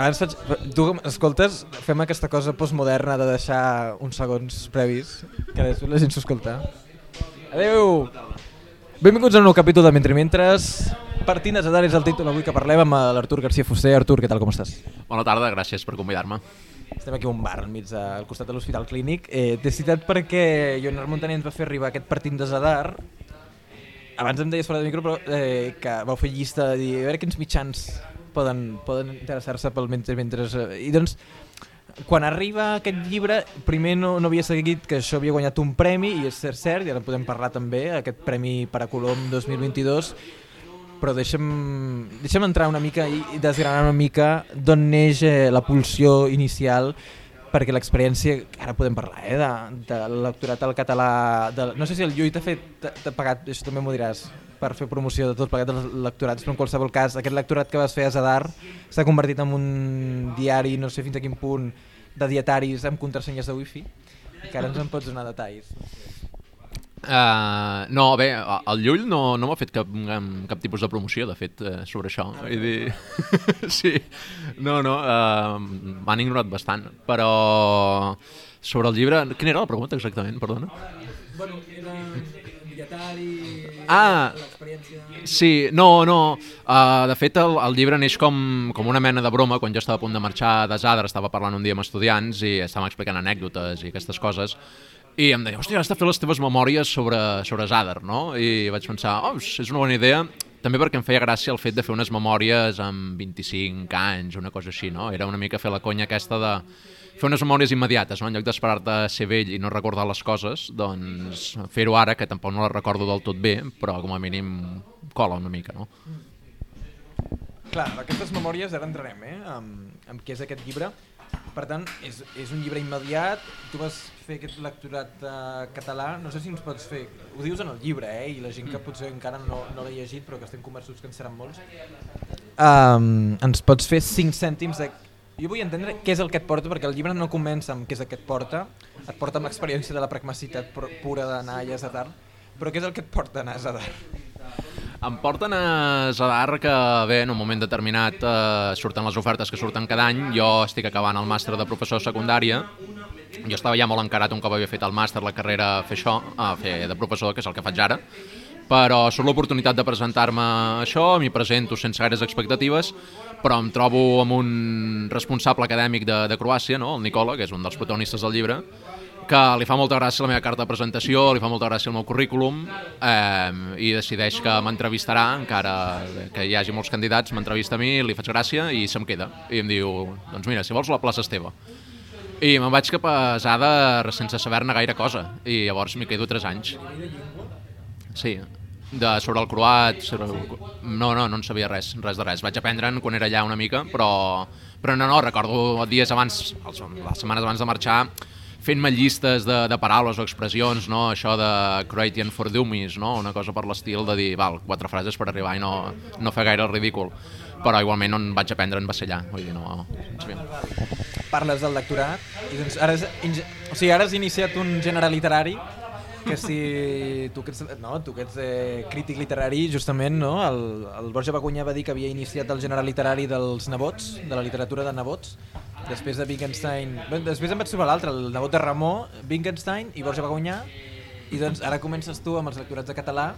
abans faig... Tu escoltes, fem aquesta cosa postmoderna de deixar uns segons previs, que després la gent s'ho escolta. Adeu! Benvinguts a un nou capítol de Mentre Mentres. Partint de Zadar és el títol avui que parlem amb l'Artur García Fuster. Artur, què tal, com estàs? Bona tarda, gràcies per convidar-me. Estem aquí a un bar enmig de, al costat de l'Hospital Clínic. Eh, T'he citat perquè Joan Montaner ens va fer arribar aquest partint de Zadar. Abans em deies fora de micro però, eh, que vau fer llista de dir a veure quins mitjans poden, poden interessar-se pel mentre mentre... Eh, I doncs, quan arriba aquest llibre, primer no, no havia seguit que això havia guanyat un premi, i és cert, cert, i ara podem parlar també, aquest Premi per a Colom 2022, però deixa'm, deixa'm entrar una mica i desgranar una mica d'on neix eh, la pulsió inicial perquè l'experiència, ara podem parlar, eh, de, de lectorat al català, de, no sé si el Llull t'ha fet, t'ha pagat, això també m'ho diràs, per fer promoció de tot plegat dels lectorats, però en qualsevol cas, aquest lectorat que vas fer a Zadar s'ha convertit en un diari, no sé fins a quin punt, de dietaris amb contrasenyes de wifi, que ara ens en pots donar detalls. Uh, no, bé, el Llull no, no m'ha fet cap, cap tipus de promoció, de fet, uh, sobre això. Ah, Vull dir... sí, no, no, uh, m'han ignorat bastant, però sobre el llibre... Quina era la pregunta exactament, perdona? Bueno, era dietari... Ah, Sí, no, no. Uh, de fet, el, el llibre neix com, com una mena de broma. Quan jo estava a punt de marxar de Zadar, estava parlant un dia amb estudiants i estàvem explicant anècdotes i aquestes coses. I em deia, hòstia, has de fer les teves memòries sobre, sobre Zadar, no? I vaig pensar, oh, és una bona idea, també perquè em feia gràcia el fet de fer unes memòries amb 25 anys, una cosa així, no? Era una mica fer la conya aquesta de fer unes memòries immediates, no? en lloc d'esperar-te a ser vell i no recordar les coses, doncs fer-ho ara, que tampoc no les recordo del tot bé, però com a mínim cola una mica, no? Clar, aquestes memòries ara entrarem, eh? Amb, amb què és aquest llibre. Per tant, és, és un llibre immediat, tu vas fer aquest lectorat uh, català, no sé si ens pots fer, ho dius en el llibre, eh? i la gent que potser encara no, no l'ha llegit però que estem convençuts que en seran molts, um, ens pots fer 5 cèntims de... Jo vull entendre què és el que et porta, perquè el llibre no comença amb què és el que et porta, et porta amb l'experiència de la pragmacitat pu- pura d'anar a Zadar, però què és el que et porta a anar a Zadar? Em porten a Zadar que, bé, en un moment determinat eh, surten les ofertes que surten cada any. Jo estic acabant el màster de professor secundària. Jo estava ja molt encarat un cop havia fet el màster, la carrera, a fer això, a fer de professor, que és el que faig ara. Però surt l'oportunitat de presentar-me això, m'hi presento sense gaires expectatives, però em trobo amb un responsable acadèmic de, de Croàcia, no? el Nicola, que és un dels protagonistes del llibre, que li fa molta gràcia la meva carta de presentació, li fa molta gràcia el meu currículum eh, i decideix que m'entrevistarà, encara que hi hagi molts candidats, m'entrevista a mi, li faig gràcia i se'm queda. I em diu, doncs mira, si vols la plaça és teva. I me'n vaig cap a Zada sense saber-ne gaire cosa, i llavors m'hi quedo 3 anys. Sí, de, sobre el croat, sobre no, no, no en sabia res, res de res. Vaig aprendre'n quan era allà una mica, però, però no, no, recordo dies abans, els- les setmanes abans de marxar, fent-me llistes de, de paraules o expressions, no? això de Croatian for Dummies, no? una cosa per l'estil de dir, val, quatre frases per arribar i no, no fer gaire el ridícul. Però igualment on vaig aprendre en va ser vull dir, no... no sabia. parles del lectorat i doncs ara has, o sigui, ara has iniciat un gènere literari que si tu que ets, no, tu que ets eh, crític literari justament no? el, el Borja Bacunyà va dir que havia iniciat el gènere literari dels nebots de la literatura de nebots després de Wittgenstein bé, després em vaig trobar l'altre, el nebot de Ramó Wittgenstein i Borja Bacunyà i doncs ara comences tu amb els lectorats de català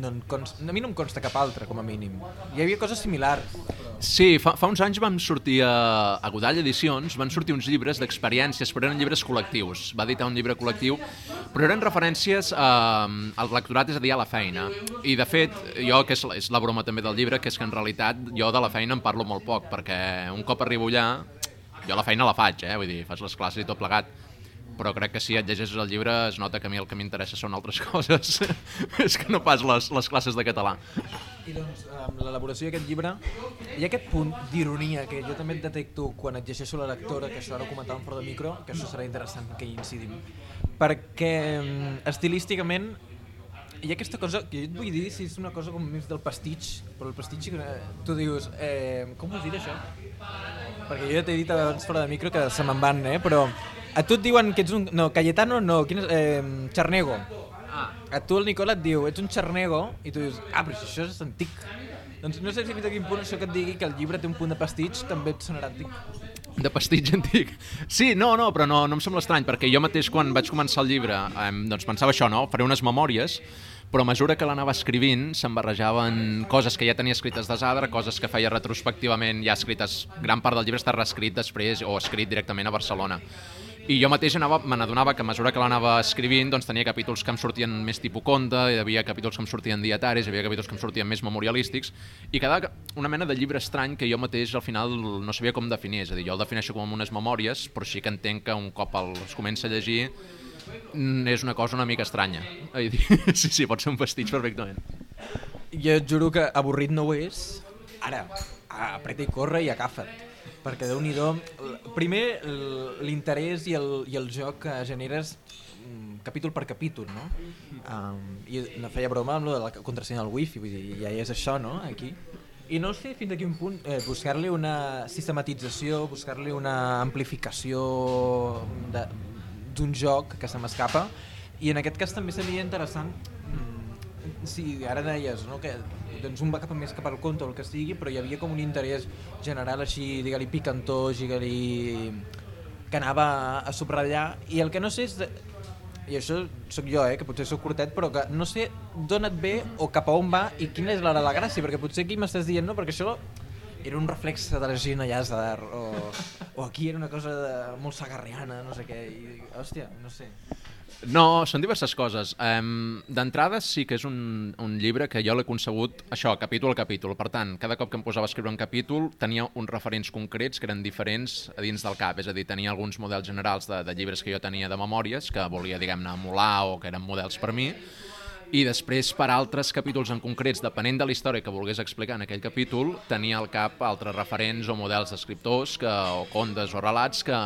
no consta, a mi no em consta cap altre com a mínim hi havia coses similars Sí, fa, fa uns anys vam sortir a, a Godall Edicions, van sortir uns llibres d'experiències, però eren llibres col·lectius. Va editar un llibre col·lectiu, però eren referències a, al lectorat, és a dir, a la feina. I, de fet, jo, que és, és la broma també del llibre, que és que en realitat jo de la feina en parlo molt poc, perquè un cop arribo allà, jo la feina la faig, eh? vull dir, fas les classes i tot plegat, però crec que si et llegeixes el llibre es nota que a mi el que m'interessa són altres coses, és que no pas les, les classes de català. I doncs, amb l'elaboració d'aquest llibre, hi ha aquest punt d'ironia que jo també et detecto quan et llegeixo la lectora, que això ara ho comentàvem fora de micro, que això serà interessant que hi incidim. Perquè mm, estilísticament hi ha aquesta cosa, que jo et vull dir si és una cosa com més del pastitx, però el pastitx, eh, tu dius, eh, com vols dir això? Perquè jo ja t'he dit abans fora de micro que se me'n van, eh? però a tu et diuen que ets un... No, Cayetano no, quin és? Eh, Charnego. Ah. A tu el Nicola et diu, ets un xarnego, i tu dius, ah, però si això és antic. Doncs no sé si fins a quin punt això que et digui que el llibre té un punt de pastitx també et sonarà antic. De pastitx antic. Sí, no, no, però no, no em sembla estrany, perquè jo mateix quan vaig començar el llibre eh, doncs pensava això, no? Faré unes memòries, però a mesura que l'anava escrivint se'n barrejaven coses que ja tenia escrites de Zadra, coses que feia retrospectivament ja escrites, gran part del llibre està reescrit després o escrit directament a Barcelona. I jo mateix anava, me n'adonava que a mesura que l'anava escrivint doncs tenia capítols que em sortien més tipus conte, hi havia capítols que em sortien dietaris, hi havia capítols que em sortien més memorialístics, i quedava una mena de llibre estrany que jo mateix al final no sabia com definir, és a dir, jo el defineixo com unes memòries, però sí que entenc que un cop els comença a llegir mm, és una cosa una mica estranya. Sí, sí, pot ser un pastitx perfectament. Jo et juro que avorrit no ho és. Ara, apreta i corre i agafa't perquè déu nhi primer l'interès i, el, i el joc que generes mm, capítol per capítol, no? Um, I no feia broma amb lo de la contrasenya del wifi, vull dir, ja és això, no?, aquí. I no sé fins a quin punt eh, buscar-li una sistematització, buscar-li una amplificació d'un joc que se m'escapa, i en aquest cas també seria interessant, si ara deies no, que doncs un va cap més cap al conte o el que sigui, però hi havia com un interès general així, digue-li picantó, digue-li que anava a subratllar, i el que no sé és, de... i això sóc jo, eh, que potser sóc curtet, però que no sé d'on et ve o cap a on va i quina és l'hora de la gràcia, perquè potser aquí m'estàs dient, no, perquè això era un reflex de la Gina Llàzar, o, o aquí era una cosa de, molt sagarriana, no sé què, i, hòstia, no sé. No, són diverses coses. Um, D'entrada sí que és un, un llibre que jo l'he concebut, això, capítol a capítol. Per tant, cada cop que em posava a escriure un capítol tenia uns referents concrets que eren diferents a dins del cap. És a dir, tenia alguns models generals de, de llibres que jo tenia de memòries, que volia, diguem-ne, emular o que eren models per mi, i després per altres capítols en concrets, depenent de la història que volgués explicar en aquell capítol, tenia al cap altres referents o models d'escriptors que, o contes o relats que,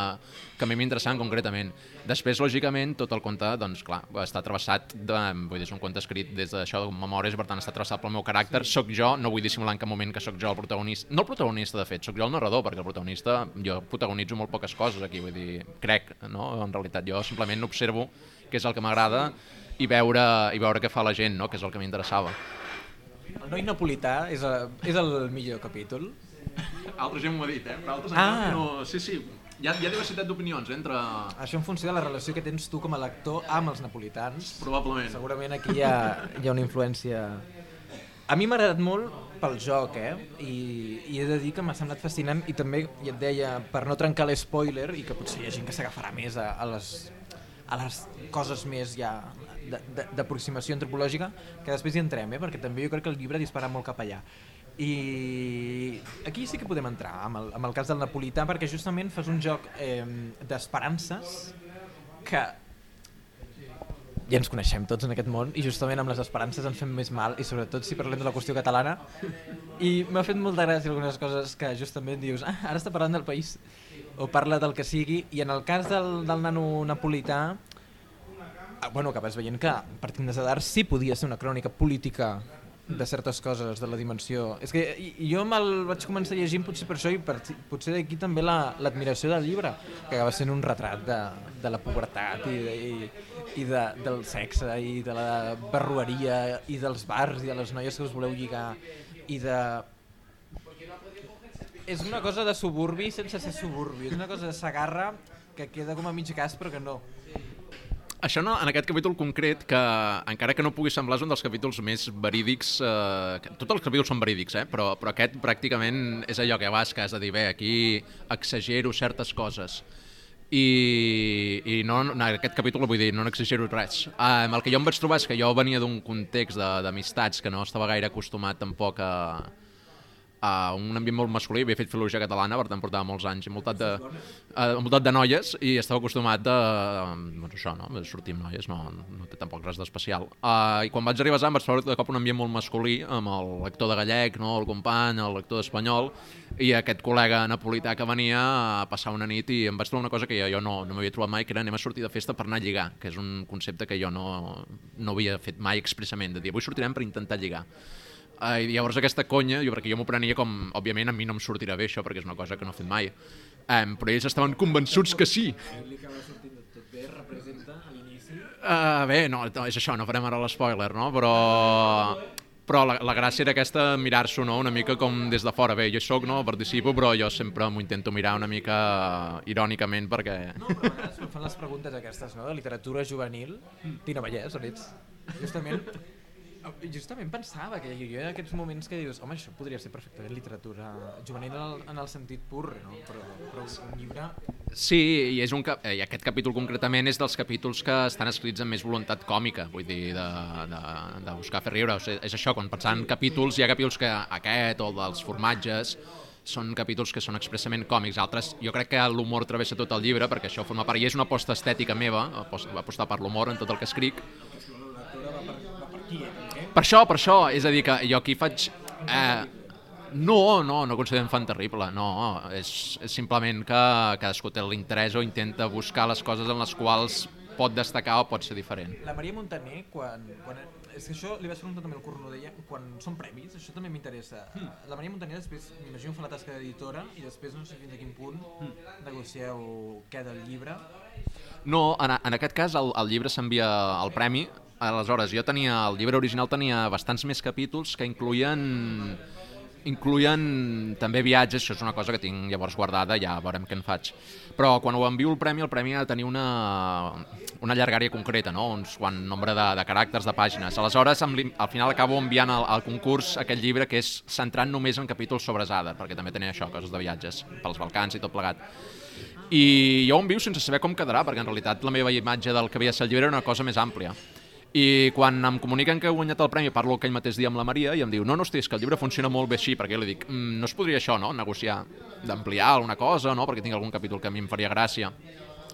que a mi m'interessaven concretament. Després, lògicament, tot el conte, doncs, clar, està travessat, de, vull dir, és un conte escrit des d'això de memòries, per tant, està travessat pel meu caràcter. Soc jo, no vull dissimular en cap moment que sóc jo el protagonista. No el protagonista, de fet, sóc jo el narrador, perquè el protagonista, jo protagonitzo molt poques coses aquí, vull dir, crec, no? En realitat, jo simplement observo què és el que m'agrada i veure, i veure què fa la gent, no? que és el que m'interessava. El noi napolità és, a, és el millor capítol? Altra gent m'ho ha dit, eh? però altres ah. no... Sí, sí, hi ha, hi ha diversitat d'opinions eh, entre... Això en funció de la relació que tens tu com a lector amb els napolitans. Probablement. Segurament aquí hi ha, hi ha una influència... A mi m'ha agradat molt pel joc, eh? I, I he de dir que m'ha semblat fascinant i també, ja et deia, per no trencar l'espoiler i que potser hi ha gent que s'agafarà més a, a, les, a les coses més ja d'aproximació antropològica, que després hi entrem, eh? perquè també jo crec que el llibre dispara molt cap allà. I aquí sí que podem entrar amb el, amb el cas del napolità perquè justament fas un joc eh, d'esperances que ja ens coneixem tots en aquest món i justament amb les esperances ens fem més mal i sobretot si parlem de la qüestió catalana i m'ha fet molta gràcia algunes coses que justament dius ah, ara està parlant del país o parla del que sigui i en el cas del, del nano napolità bueno, acabes veient que partint de Zadar sí podia ser una crònica política de certes coses, de la dimensió. És que jo me'l vaig començar llegint potser per això i per, potser d'aquí també l'admiració la, del llibre, que acaba sent un retrat de, de la pubertat i, i, i de, del sexe i de la barrueria i dels bars i de les noies que us voleu lligar i de... És una cosa de suburbi sense ser suburbi, és una cosa de sagarra que queda com a mig cas però que no. Això no, en aquest capítol concret, que encara que no pugui semblar, és un dels capítols més verídics, eh, tots els capítols són verídics, eh, però, però aquest pràcticament és allò que vas, que has de dir, bé, aquí exagero certes coses. I, i no, en aquest capítol vull dir, no n'exagero res. Eh, el que jo em vaig trobar és que jo venia d'un context d'amistats que no estava gaire acostumat tampoc a, a un ambient molt masculí, havia fet filologia catalana, per tant portava molts anys envoltat de, uh, envoltat de noies i estava acostumat a, doncs això, no? sortir amb noies, no, no té tampoc res d'especial. Uh, I quan vaig arribar a Sant vaig trobar de cop un ambient molt masculí, amb el lector de gallec, no? el company, el lector d'espanyol, i aquest col·lega napolità que venia a passar una nit i em vaig trobar una cosa que jo no, no m'havia trobat mai, que era anem a sortir de festa per anar a lligar, que és un concepte que jo no, no havia fet mai expressament, de dir avui sortirem per intentar lligar. Uh, I llavors aquesta conya, jo, perquè jo m'ho prenia com, òbviament a mi no em sortirà bé això, perquè és una cosa que no he fet mai, um, però ells estaven convençuts que sí. Uh, bé, no, és això, no farem ara l'espoiler, no? Però però la, la gràcia era aquesta, mirar-s'ho no? una mica com des de fora. Bé, jo sóc, no, participo, però jo sempre m'ho intento mirar una mica irònicament perquè... No, però a fan les preguntes aquestes, no?, de literatura juvenil. Tina Vallès, on ets? Justament, justament pensava que hi ha aquests moments que dius home, això podria ser perfectament literatura juvenil en el, en el sentit pur, no? però, però un llibre... Sí, i, és un, ca- i aquest capítol concretament és dels capítols que estan escrits amb més voluntat còmica, vull dir, de, de, de buscar fer riure. O sigui, és això, quan pensant en capítols, hi ha capítols que aquest o dels formatges són capítols que són expressament còmics. Altres, jo crec que l'humor travessa tot el llibre, perquè això forma part, i és una aposta estètica meva, apos- apostar per l'humor en tot el que escric, per això, per això, és a dir, que jo aquí faig... Eh, no, no, no considerem fan terrible, no, és, és simplement que cadascú té l'interès o intenta buscar les coses en les quals pot destacar o pot ser diferent. La Maria Montaner, quan, quan... És que això li vaig preguntar també al Corno, deia, quan són premis, això també m'interessa. La Maria Montaner després, m'imagino, fa la tasca d'editora i després no sé fins a quin punt negocieu què del llibre. No, en, en aquest cas el, el llibre s'envia al premi, aleshores jo tenia, el llibre original tenia bastants més capítols que incluïen incluïen també viatges, això és una cosa que tinc llavors guardada, ja veurem què en faig. Però quan ho envio el premi, el premi ha de tenir una, una llargària concreta, no? uns quant nombre de, de caràcters, de pàgines. Aleshores, amb al final acabo enviant al, al concurs aquest llibre que és centrant només en capítols sobre Zadar, perquè també tenia això, coses de viatges, pels Balcans i tot plegat. I jo ho envio sense saber com quedarà, perquè en realitat la meva imatge del que havia de ser el llibre era una cosa més àmplia. I quan em comuniquen que he guanyat el premi, parlo aquell mateix dia amb la Maria i em diu, no, no, hosti, és que el llibre funciona molt bé així, perquè jo li dic, mm, no es podria això, no?, negociar, d'ampliar alguna cosa, no?, perquè tinc algun capítol que a mi em faria gràcia.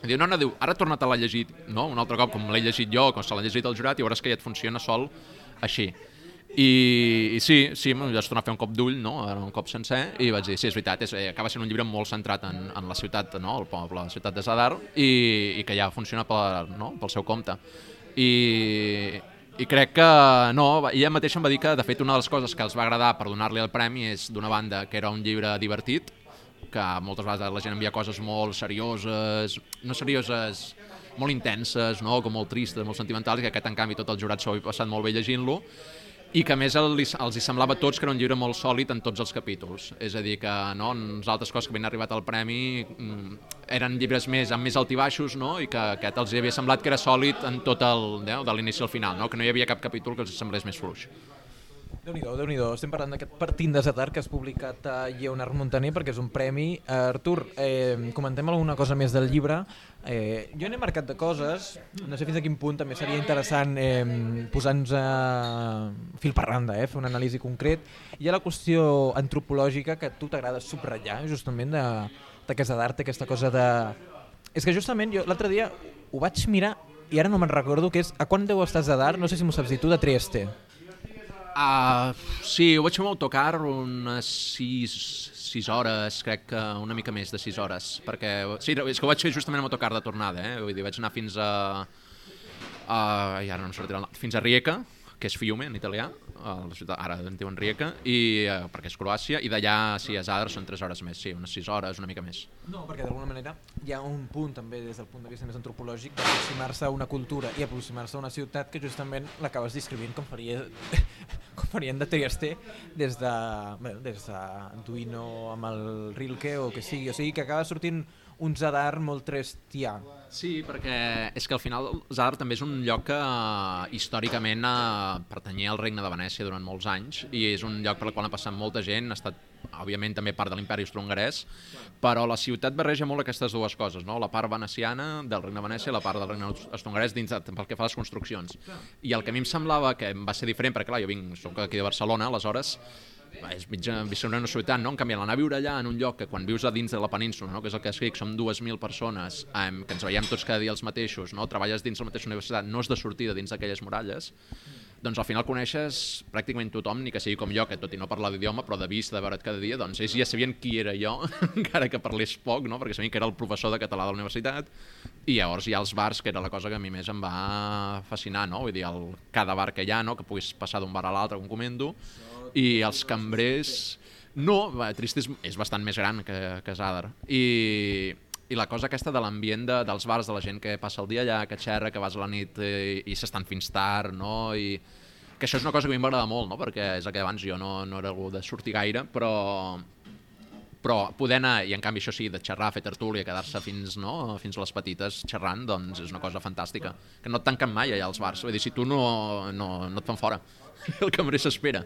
I diu, no, no, diu, ara torna-te l'ha llegit, no?, un altre cop, com l'he llegit jo, com se l'ha llegit el jurat, i veuràs que ja et funciona sol així. I, i sí, sí, vaig tornar a fer un cop d'ull, no? un cop sencer, i vaig dir, sí, és veritat, és, eh, acaba sent un llibre molt centrat en, en la ciutat, no? el poble, la ciutat de Zadar, i, i que ja funciona per, no? pel seu compte. I, i crec que no, ella mateixa em va dir que de fet una de les coses que els va agradar per donar-li el premi és d'una banda que era un llibre divertit, que moltes vegades la gent envia coses molt serioses, no serioses, molt intenses, no? com molt tristes, molt sentimentals, i que aquest en canvi tot el jurat s'ho havia passat molt bé llegint-lo, i que a més el- els hi semblava tots que era un llibre molt sòlid en tots els capítols. És a dir, que no, en les altres coses que havien arribat al premi mm, eren llibres més amb més altibaixos no? i que aquest els havia semblat que era sòlid en tot el, no? de l'inici al final, no? que no hi havia cap capítol que els semblés més fluix. Déu nhi déu Estem parlant d'aquest Partint de Zatar que has publicat a Lleonard Montaner perquè és un premi. Artur, eh, comentem alguna cosa més del llibre. Eh, jo n'he marcat de coses, no sé fins a quin punt també seria interessant eh, posar-nos a fil per randa, eh, fer una anàlisi concret. Hi ha la qüestió antropològica que a tu t'agrada subratllar, justament, de, de que Zadar té aquesta cosa de... És que justament jo l'altre dia ho vaig mirar i ara no me'n recordo que és a quan deu estar Zadar, no sé si m'ho saps dir tu, de Trieste. Uh, sí, ho vaig fer amb autocar unes 6, 6 hores, crec que una mica més de 6 hores, perquè sí, és que ho vaig fer justament amb autocar de tornada, eh? vull dir, vaig anar fins a, a ja no em sortirà el fins a Rijeka, que és Fiume en italià, la ciutat, ara en diuen Rijeka, i, uh, perquè és Croàcia, i d'allà sí, a Zadar són 3 hores més, sí, unes 6 hores, una mica més. No, perquè d'alguna manera hi ha un punt també des del punt de vista més antropològic d'aproximar-se a una cultura i aproximar-se a una ciutat que justament l'acabes descrivint com faria com farien de Trieste des de, bé, des de Duino amb el Rilke o que sigui, o sigui que acaba sortint un Zadar molt trestià. Sí, perquè és que al final Zadar també és un lloc que eh, històricament eh, pertanyia al regne de Venècia durant molts anys i és un lloc per al qual ha passat molta gent, ha estat òbviament també part de l'imperi austro-hongarès, però la ciutat barreja molt aquestes dues coses, no? la part veneciana del regne de Venècia i la part del regne austro-hongarès dins de, pel que fa a les construccions. I el que a mi em semblava que va ser diferent, perquè clar, jo vinc, soc aquí de Barcelona, aleshores és mitja, en una ciutat, no? En canvi, l'anar a viure allà en un lloc que quan vius a dins de la península, no? que és el que escric, som 2.000 persones, eh, que ens veiem tots cada dia els mateixos, no? treballes dins la mateixa universitat, no és de sortida dins d'aquelles muralles, doncs al final coneixes pràcticament tothom, ni que sigui com jo, que tot i no parlar d'idioma, però de vista, de veure't cada dia, doncs ells ja sabien qui era jo, encara que parlés poc, no? perquè sabien que era el professor de català de la universitat, i llavors hi ha els bars, que era la cosa que a mi més em va fascinar, no? vull dir, el, cada bar que hi ha, no? que puguis passar d'un bar a l'altre, com comendo, i els cambrers... No, Trist és, és bastant més gran que, que Zadar. I, i la cosa aquesta de l'ambient de, dels bars, de la gent que passa el dia allà, que xerra, que vas a la nit eh, i s'estan fins tard, no? I que això és una cosa que a mi m'agrada molt, no? perquè és el que abans jo no, no era algú de sortir gaire, però, però poder anar, i en canvi això sí, de xerrar, fer tertúlia, quedar-se fins, no? fins a les petites xerrant, doncs és una cosa fantàstica, que no et tanquen mai allà als bars, vull dir, si tu no, no, no et fan fora, el cambrer s'espera.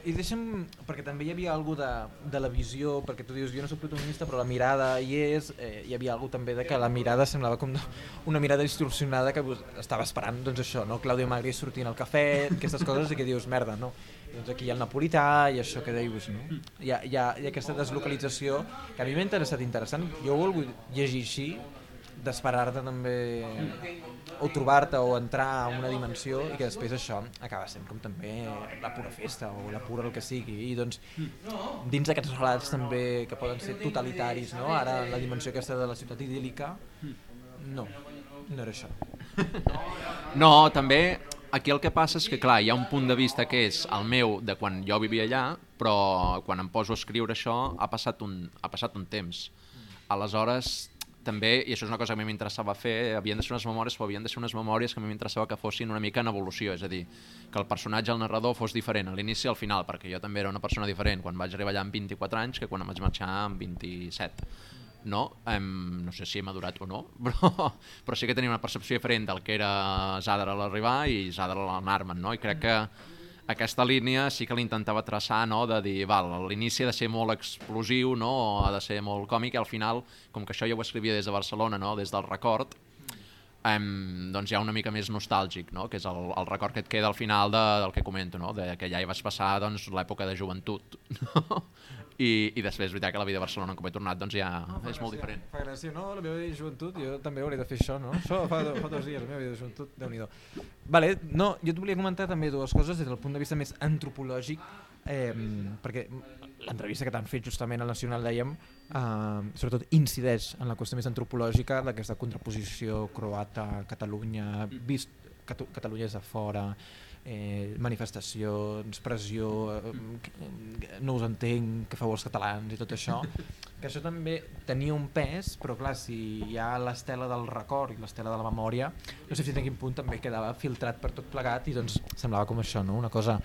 I deixa'm, perquè també hi havia algú de, de la visió, perquè tu dius, jo no soc protagonista, però la mirada hi és, eh, hi havia algú també de que la mirada semblava com una mirada distorsionada que estava esperant, doncs això, no? Clàudia Magri sortint al cafè, aquestes coses, i que dius, merda, no? I doncs aquí hi ha el napolità i això que dius, no? Hi ha, hi ha, hi ha aquesta deslocalització que a mi m'ha interessat interessant, jo ho volgut llegir així, d'esperar-te també o trobar-te o entrar a una dimensió i que després això acaba sent com també la pura festa o la pura el que sigui i doncs dins d'aquests relats també que poden ser totalitaris no? ara la dimensió aquesta de la ciutat idíl·lica no, no era això No, també aquí el que passa és que, clar, hi ha un punt de vista que és el meu de quan jo vivia allà, però quan em poso a escriure això ha passat un, ha passat un temps. Aleshores, també, i això és una cosa que a mi m'interessava fer, havien de ser unes memòries, però havien de ser unes memòries que a mi m'interessava que fossin una mica en evolució, és a dir, que el personatge, el narrador, fos diferent a l'inici i al final, perquè jo també era una persona diferent quan vaig arribar allà amb 24 anys que quan em vaig marxar amb 27 no, um, no sé si he madurat o no, però, però sí que tenia una percepció diferent del que era Zadar a l'arribar i Zadar a l'anar-me'n, no? i crec que aquesta línia sí que l'intentava traçar, no? de dir, val, l'inici ha de ser molt explosiu, no? ha de ser molt còmic, i al final, com que això jo ho escrivia des de Barcelona, no? des del record, um, doncs hi ha una mica més nostàlgic, no? que és el, el record que et queda al final de, del que comento, no? de que ja hi vas passar doncs, l'època de joventut. No? I, I després, és veritat que la vida a Barcelona, com he tornat, doncs ja no, és molt diferent. Fa gràcia, no? La meva vida de joventut, jo també hauré de fer això, no? Això fa, fa dos dies, la meva vida de joventut, déu nhi Vale, no, jo et volia comentar també dues coses des del punt de vista més antropològic, eh, perquè l'entrevista que t'han fet justament al Nacional, dèiem, eh, sobretot incideix en la qüestió més antropològica d'aquesta contraposició croata-Catalunya, vist Catalunya és de fora, eh, manifestacions, pressió, eh, no us entenc, que feu els catalans i tot això, que això també tenia un pes, però clar, si hi ha l'estela del record i l'estela de la memòria, no sé fins a quin punt també quedava filtrat per tot plegat i doncs semblava com això, no? una cosa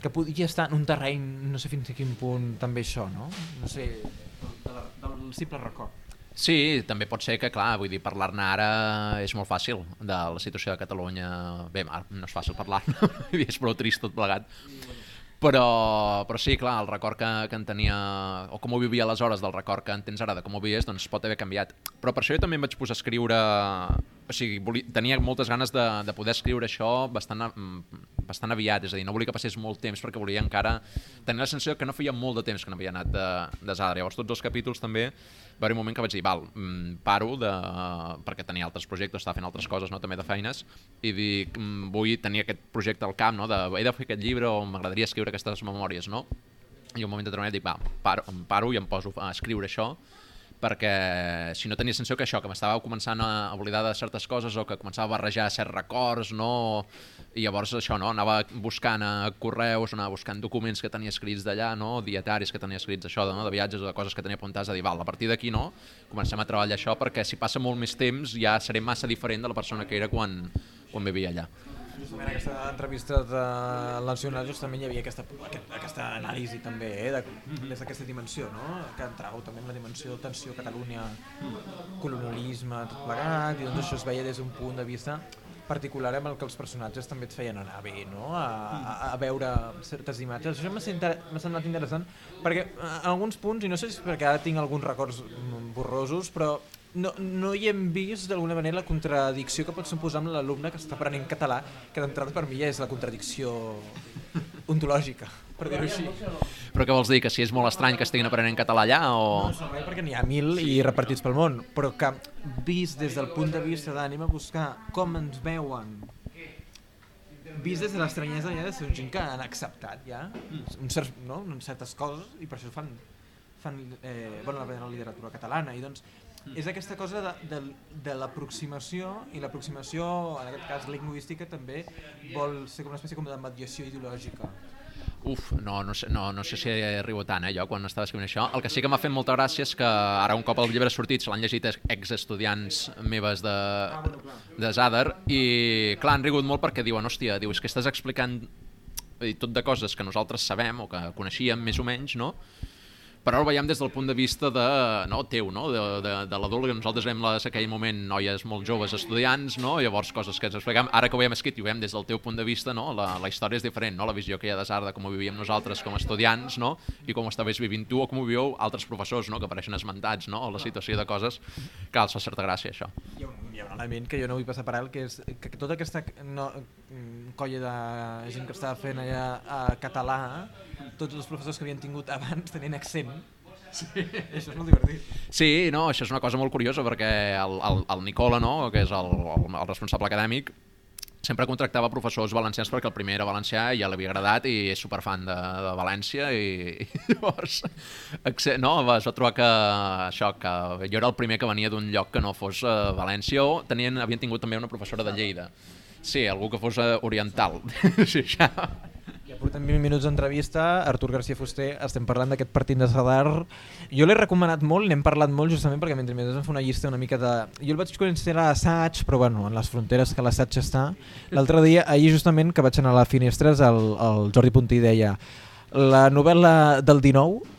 que podia estar en un terreny, no sé fins a quin punt també això, no? No sé, del, del simple record. Sí, també pot ser que, clar, vull dir, parlar-ne ara és molt fàcil de la situació de Catalunya. Bé, no és fàcil parlar-ne, és prou trist tot plegat. Però, però sí, clar, el record que, que en tenia, o com ho vivia aleshores del record que en tens ara de com ho vivies, doncs pot haver canviat. Però per això jo també em vaig posar a escriure o sigui, volia, tenia moltes ganes de, de poder escriure això bastant, mm, bastant aviat, és a dir, no volia que passés molt temps perquè volia encara tenir la sensació que no feia molt de temps que no havia anat de, de Zadra. Llavors tots els capítols també va haver un moment que vaig dir, val, mm, paro de, perquè tenia altres projectes, estava fent altres coses, no, també de feines, i dic, mm, vull tenir aquest projecte al camp, no, de, he de fer aquest llibre o m'agradaria escriure aquestes memòries, no? I un moment determinat dic, va, paro, em paro i em poso a escriure això, perquè si no tenia sensació que això, que m'estava començant a oblidar de certes coses o que començava a barrejar certs records, no? i llavors això, no? anava buscant a correus, anava buscant documents que tenia escrits d'allà, no? dietaris que tenia escrits això, no? de viatges o de coses que tenia apuntades, a dir, val, a partir d'aquí no, comencem a treballar això perquè si passa molt més temps ja seré massa diferent de la persona que era quan, quan vivia allà. Justament en aquesta entrevista del Nacional justament hi havia aquesta, aquesta anàlisi també, eh, de, des d'aquesta dimensió, no? que entrau també en la dimensió de tensió Catalunya, colonialisme, tot plegat, i doncs això es veia des d'un punt de vista particular amb el que els personatges també et feien anar bé, no? a, a, a veure certes imatges. Això m'ha semblat interessant perquè en alguns punts, i no sé si és perquè ara tinc alguns records borrosos, però no, no hi hem vist d'alguna manera la contradicció que pot suposar amb l'alumne que està aprenent català, que d'entrada per mi ja és la contradicció ontològica, per dir-ho així. Però què vols dir, que si és molt estrany que estiguin aprenent català allà o...? No, no perquè n'hi ha mil i repartits pel món, però que vist des del punt de vista d'ànima buscar com ens veuen vist des de l'estranyesa ja de ser gent que han acceptat ja un cert, no? certes coses i per això fan, fan eh, bueno, la literatura catalana i doncs és aquesta cosa de, de, de l'aproximació i l'aproximació, en aquest cas lingüística, també vol ser com una espècie com de mediació ideològica. Uf, no, no, sé, no, no sé si arribo tant, eh, jo, quan estava escrivint això. El que sí que m'ha fet molta gràcia és que ara un cop el llibre ha sortit se l'han llegit ex-estudiants meves de, de Zadar i, clar, han rigut molt perquè diuen, hòstia, diu, és que estàs explicant i tot de coses que nosaltres sabem o que coneixíem més o menys, no? Però ho veiem des del punt de vista de, no, teu, no? de, de, de l'adult, que nosaltres veiem les, aquell moment noies molt joves estudiants, no? llavors coses que ens expliquem, ara que ho hem escrit i ho veiem des del teu punt de vista, no? la, la història és diferent, no? la visió que hi ha de Sarda, com ho vivíem nosaltres com a estudiants, no? i com ho estaves vivint tu o com ho viviu altres professors, no? que apareixen esmentats, no? la situació de coses que els fa certa gràcia, això. Hi ha un element que jo no vull passar per alt, que és que tota aquesta no, colla de gent que estava fent allà a català, tots els professors que havien tingut abans tenien accent Sí. Això és molt divertit. Sí, no, això és una cosa molt curiosa perquè el, el, el Nicola, no, que és el, el, el responsable acadèmic, sempre contractava professors valencians perquè el primer era valencià i ja l'havia agradat i és superfan de, de València i, i llavors no, es va trobar que això, que jo era el primer que venia d'un lloc que no fos uh, València o tenien, havien tingut també una professora de Lleida. Sí, algú que fos uh, oriental. sí, ja portem 20 minuts d'entrevista, Artur García Fuster, estem parlant d'aquest partit de Sadar. Jo l'he recomanat molt, n'hem parlat molt justament perquè mentre més em fa una llista una mica de... Jo el vaig conèixer a l'assaig, però bueno, en les fronteres que l'assaig està. L'altre dia, ahir justament, que vaig anar a la Finestres, el, el Jordi Puntí deia la novel·la del 19,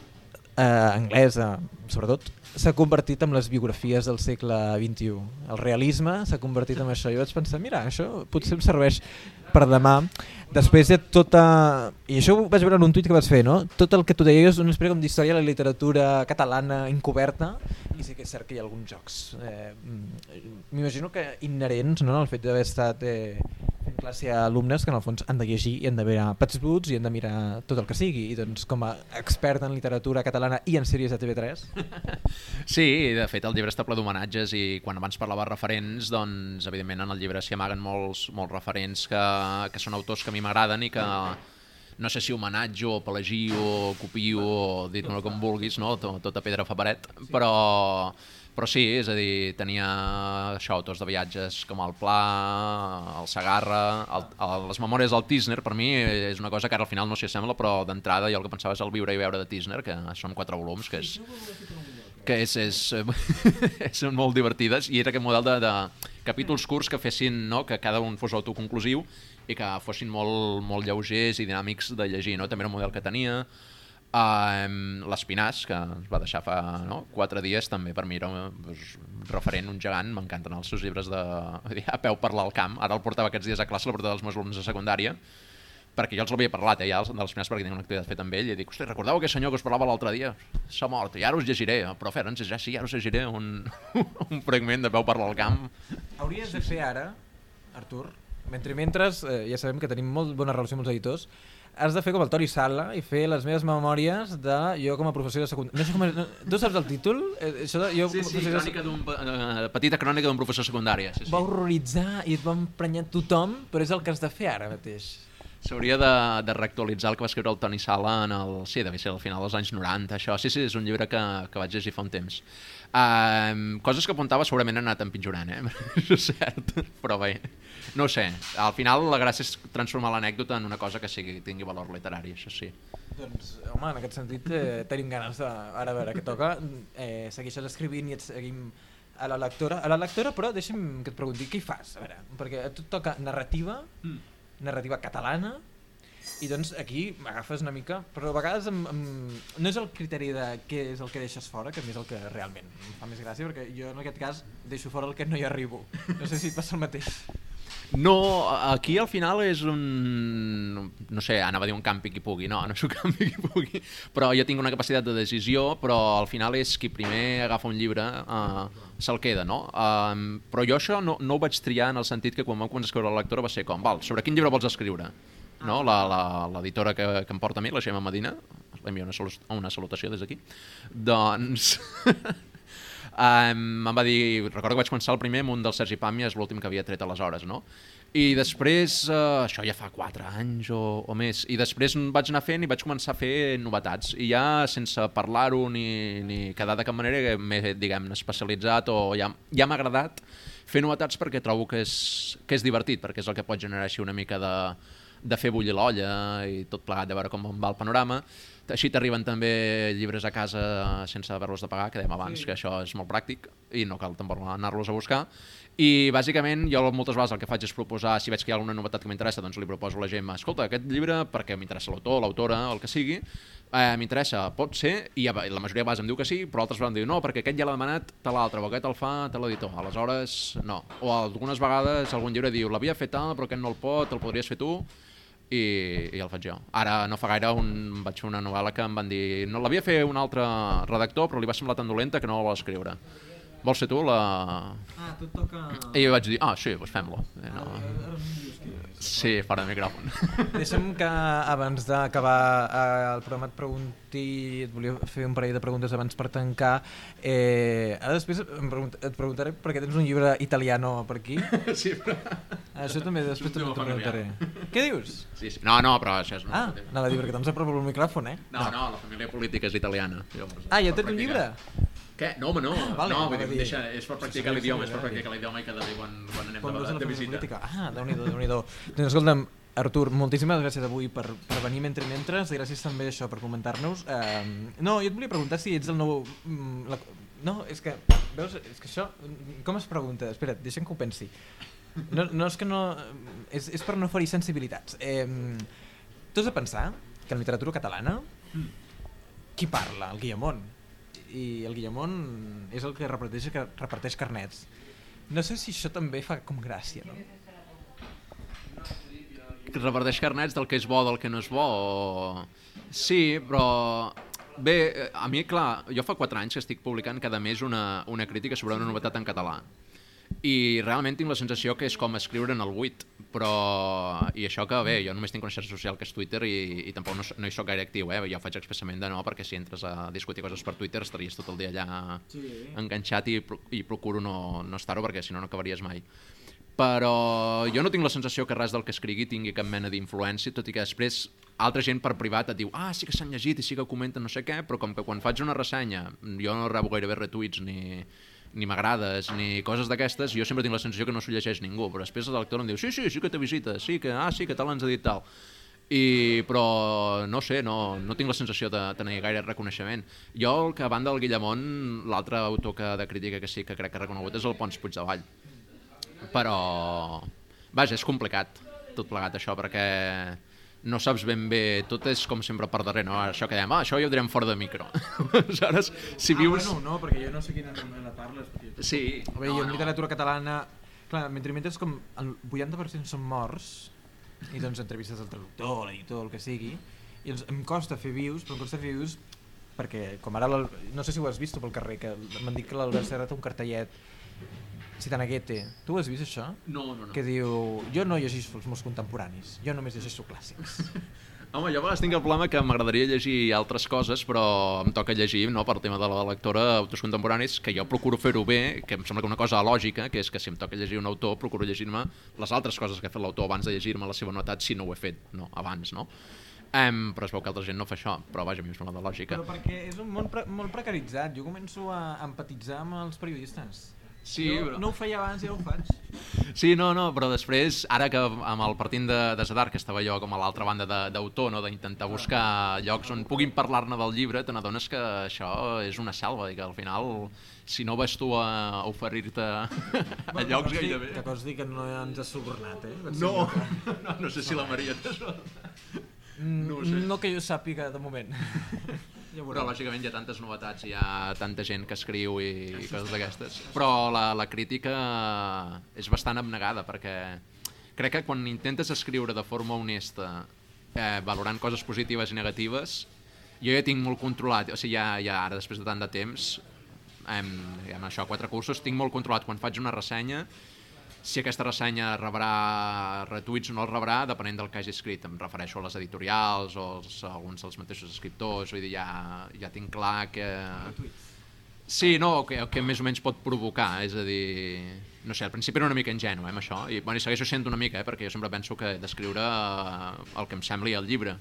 eh, anglesa sobretot, s'ha convertit en les biografies del segle XXI. El realisme s'ha convertit en això. Jo vaig pensar, mira, això potser em serveix per demà. Després de tota... I això ho vaig veure en un tuit que vas fer, no? Tot el que tu deies, una espècie com d'història de la literatura catalana encoberta, i sí que és cert que hi ha alguns jocs. Eh, M'imagino que inherents no, al fet d'haver estat eh, en classe a alumnes que en el fons han de llegir i han de mirar Pets Bruts i han de mirar tot el que sigui. I doncs com a expert en literatura catalana i en sèries de TV3... Sí, de fet el llibre està ple d'homenatges i quan abans parlava referents, doncs evidentment en el llibre s'hi amaguen molts, molts referents que, que són autors que a mi m'agraden i que no sé si homenatge o pelagio o copio dit-me com vulguis, no? Tot, tota pedra fa paret, però però sí, és a dir, tenia això, autors de viatges com el Pla, el Sagarra, el, el, les memòries del Tisner, per mi és una cosa que ara al final no s'hi sembla, però d'entrada jo el que pensava és el viure i veure de Tisner, que són quatre volums, que és que és, és, són molt divertides i era aquest model de, de capítols curts que fessin no, que cada un fos autoconclusiu i que fossin molt, molt lleugers i dinàmics de llegir. No? També era un model que tenia. Uh, L'Espinàs, que ens va deixar fa no? quatre dies, també per mi era un, doncs, referent, un gegant, m'encanten els seus llibres de, a peu per l'Alcamp. Ara el portava aquests dies a classe, el portava dels meus alumnes de secundària, perquè jo els l'havia parlat, eh, ja, de l'Espinàs, perquè tenia una activitat feta amb ell, i dic, hosti, recordeu aquest senyor que us parlava l'altre dia? S'ha mort, i ara us llegiré, però fer, ens ja sí, ara us llegiré un, un fragment de peu per l'Alcamp. Hauries de fer ara, Artur, mentre mentres, eh, ja sabem que tenim molt bona relació amb els editors, has de fer com el Tori Sala i fer les meves memòries de jo com a professor de secundària. No sé com és, no, tu saps el títol? Eh, això de, jo, sí, sí, crònica d'un, uh, petita crònica d'un professor secundària. Sí, sí. Va horroritzar i et va emprenyar tothom, però és el que has de fer ara mateix. S'hauria de, de reactualitzar el que va escriure el Toni Sala en el... Sí, devia ser al final dels anys 90, això. Sí, sí, és un llibre que, que vaig llegir fa un temps. Uh, coses que apuntava segurament han anat empitjorant, eh? Això és cert, però bé, no sé. Al final la gràcia és transformar l'anècdota en una cosa que sigui, tingui valor literari, això sí. Doncs, home, en aquest sentit eh, tenim ganes de, ara a veure què toca, eh, segueixes escrivint i et seguim a la lectora, a la lectora però deixa'm que et pregunti, què hi fas? A veure, perquè a tu toca narrativa, mm. Narrativa catalana, i doncs aquí m'agafes una mica, però a vegades em, em, no és el criteri de què és el que deixes fora, que a mi és el que realment em fa més gràcia, perquè jo en aquest cas deixo fora el que no hi arribo. No sé si passa el mateix. No, aquí al final és un... No sé, anava a dir un campi qui pugui, no, no és un campi qui pugui, però jo tinc una capacitat de decisió, però al final és qui primer agafa un llibre uh, se'l queda, no? Uh, però jo això no, no ho vaig triar en el sentit que quan vam començar a escriure la lectora va ser com, val, sobre quin llibre vols escriure? no? l'editora que, que em porta a mi, la Gemma Medina, l'envio una, una salutació des d'aquí, doncs um, em va dir, recordo que vaig començar el primer amb un del Sergi Pàmies, l'últim que havia tret aleshores, no? I després, uh, això ja fa 4 anys o, o més, i després vaig anar fent i vaig començar a fer novetats, i ja sense parlar-ho ni, ni quedar de cap manera m'he, diguem especialitzat o ja, ja m'ha agradat fer novetats perquè trobo que és, que és divertit, perquè és el que pot generar així una mica de, de fer bullir l'olla i tot plegat, de veure com va el panorama. Així t'arriben també llibres a casa sense haver-los de pagar, que dèiem abans sí. que això és molt pràctic i no cal tampoc anar-los a buscar. I bàsicament jo moltes vegades el que faig és proposar, si veig que hi ha alguna novetat que m'interessa, doncs li proposo a la Gemma, escolta, aquest llibre, perquè m'interessa l'autor, l'autora, el que sigui, eh, m'interessa, pot ser, i la majoria de vegades em diu que sí, però altres vegades em diu no, perquè aquest ja l'ha demanat te l'altre, o aquest el fa te l'editor, aleshores no. O algunes vegades algun llibre diu, l'havia fet tal, però aquest no el pot, el podries fer tu, i, i el faig jo. Ara no fa gaire un, vaig fer una novel·la que em van dir no l'havia fer un altre redactor però li va semblar tan dolenta que no la vol escriure. Vols ser tu la... Ah, tu toca... I jo vaig dir, ah, sí, doncs fem-lo. Eh, no. Sí, fora de micròfon. Deixa'm que abans d'acabar eh, el programa et pregunti, et volia fer un parell de preguntes abans per tancar. Eh, ara després em pregunt, et preguntaré per què tens un llibre italiano per aquí. Sí, però... Això també després t'ho preguntaré. Què dius? Sí, sí. No, no, però això és... Ah, anava a dir perquè te'ns apropo el micròfon, eh? No, no, la família política és italiana. Ah, ja tens un llibre? Què? No, home, no. Vale, no, vull dir, dir, deixa, és per practicar l'idioma, és per practicar l'idioma i cada dia quan, quan anem Quan de, de visita. política. Ah, déu-n'hi-do, déu nhi déu Doncs escolta'm, Artur, moltíssimes gràcies avui per, per venir mentre i mentres, gràcies també això per comentar-nos. Uh, no, jo et volia preguntar si ets el nou... mm, La, no, és que, veus, és que això, com es pregunta? Espera't, deixa'm que ho pensi. No, no és que no... És, és per no ferir sensibilitats. Eh, tu has de pensar que en literatura catalana qui parla? El Guillamón. I el Guillamón és el que reparteix, que reparteix carnets. No sé si això també fa com gràcia, no? Reparteix carnets del que és bo, del que no és bo. O... Sí, però... Bé, a mi, clar, jo fa 4 anys que estic publicant cada mes una, una crítica sobre una novetat en català. I realment tinc la sensació que és com escriure en el buit, però... I això que, bé, jo només tinc una xarxa social que és Twitter i, i tampoc no, no hi soc gaire actiu, eh? Jo faig expressament de no, perquè si entres a discutir coses per Twitter estaries tot el dia allà Sí. enganxat i, i procuro no, no estar-ho perquè si no no acabaries mai però jo no tinc la sensació que res del que escrigui tingui cap mena d'influència, tot i que després altra gent per privat et diu ah, sí que s'han llegit i sí que comenten no sé què, però com que quan faig una ressenya jo no rebo gairebé retuits ni, ni m'agrades, ni coses d'aquestes, jo sempre tinc la sensació que no s'ho llegeix ningú, però després el lector em diu sí, sí, sí que te visita, sí que, ah, sí que tal ens ha dit tal. I, però no sé, no, no tinc la sensació de tenir gaire reconeixement. Jo, el que a banda del Guillamón, l'altre autor que, de crítica que sí que crec que ha reconegut és el Pons Puigdevall però vaja, és complicat tot plegat això perquè no saps ben bé, tot és com sempre per darrere, no? Això que dèiem, ah, això ja ho direm fora de micro. Aleshores, si vius... Ah, bueno, no, perquè jo no sé quina novel·la parles. Perquè... Sí, A veure, jo en literatura catalana... Clar, mentre mentre com el 80% són morts, i doncs entrevistes al traductor, l'editor, el que sigui, i doncs em costa fer vius, però em costa fer vius perquè com ara, no sé si ho has vist pel carrer, que m'han dit que l'Albert Serra té un cartellet citant a Goethe. Tu has vist això? No, no, no. Que diu, jo no llegeixo els meus contemporanis, jo només llegeixo clàssics. Home, jo a vegades tinc el problema que m'agradaria llegir altres coses, però em toca llegir, no, per tema de la lectora, autors contemporanis, que jo procuro fer-ho bé, que em sembla que una cosa lògica, que és que si em toca llegir un autor, procuro llegir-me les altres coses que ha fet l'autor abans de llegir-me la seva notat, si no ho he fet, no, abans, no? Um, però es veu que altra gent no fa això, però vaja, a mi em sembla de lògica. Però perquè és un món pre molt precaritzat, jo començo a empatitzar amb els periodistes. Sí, jo però- no ho feia abans i ara ho faig. Sí, no, no, però després, ara que amb el partint de, de Zadar, que estava jo com a l'altra banda de- d'autor, no, d'intentar buscar llocs on puguin parlar-ne del llibre, te n'adones que això és una selva i que al final, si no vas tu a oferir-te a llocs gairebé... Que vols dir que no ens has subornat, eh? No, dir no, no sé si la Maria t'ha que- no ho sé. no que jo sàpiga de moment. ja Però lògicament hi ha tantes novetats, hi ha tanta gent que escriu i, i coses d'aquestes. Però la, la crítica és bastant abnegada perquè crec que quan intentes escriure de forma honesta, eh, valorant coses positives i negatives, jo ja tinc molt controlat, o sigui, ja, ja ara després de tant de temps, em, amb això, quatre cursos, tinc molt controlat quan faig una ressenya si aquesta ressenya rebrà retuits o no el rebrà, depenent del que hagi escrit. Em refereixo a les editorials o als, alguns dels mateixos escriptors, vull dir, ja, ja tinc clar que... Sí, no, que, que més o menys pot provocar, és a dir... No sé, al principi era una mica ingenu, eh, amb això, i, bueno, i segueixo sent una mica, eh, perquè jo sempre penso que d'escriure eh, el que em sembli al llibre,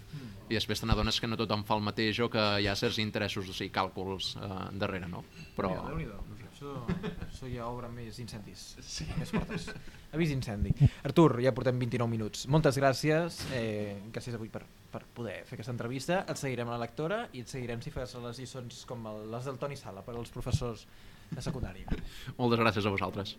i després te n'adones que no tothom fa el mateix o que hi ha certs interessos, o sigui, càlculs eh, darrere, no? Però... Déu-n'hi-do. Això, això ja obre més incendis, sí. més fortes. Avís incendi. Artur, ja portem 29 minuts. Moltes gràcies, eh, gràcies avui per, per poder fer aquesta entrevista. Et seguirem a la lectora i et seguirem si fas les lliçons com les del Toni Sala per als professors de secundària. Moltes gràcies a vosaltres.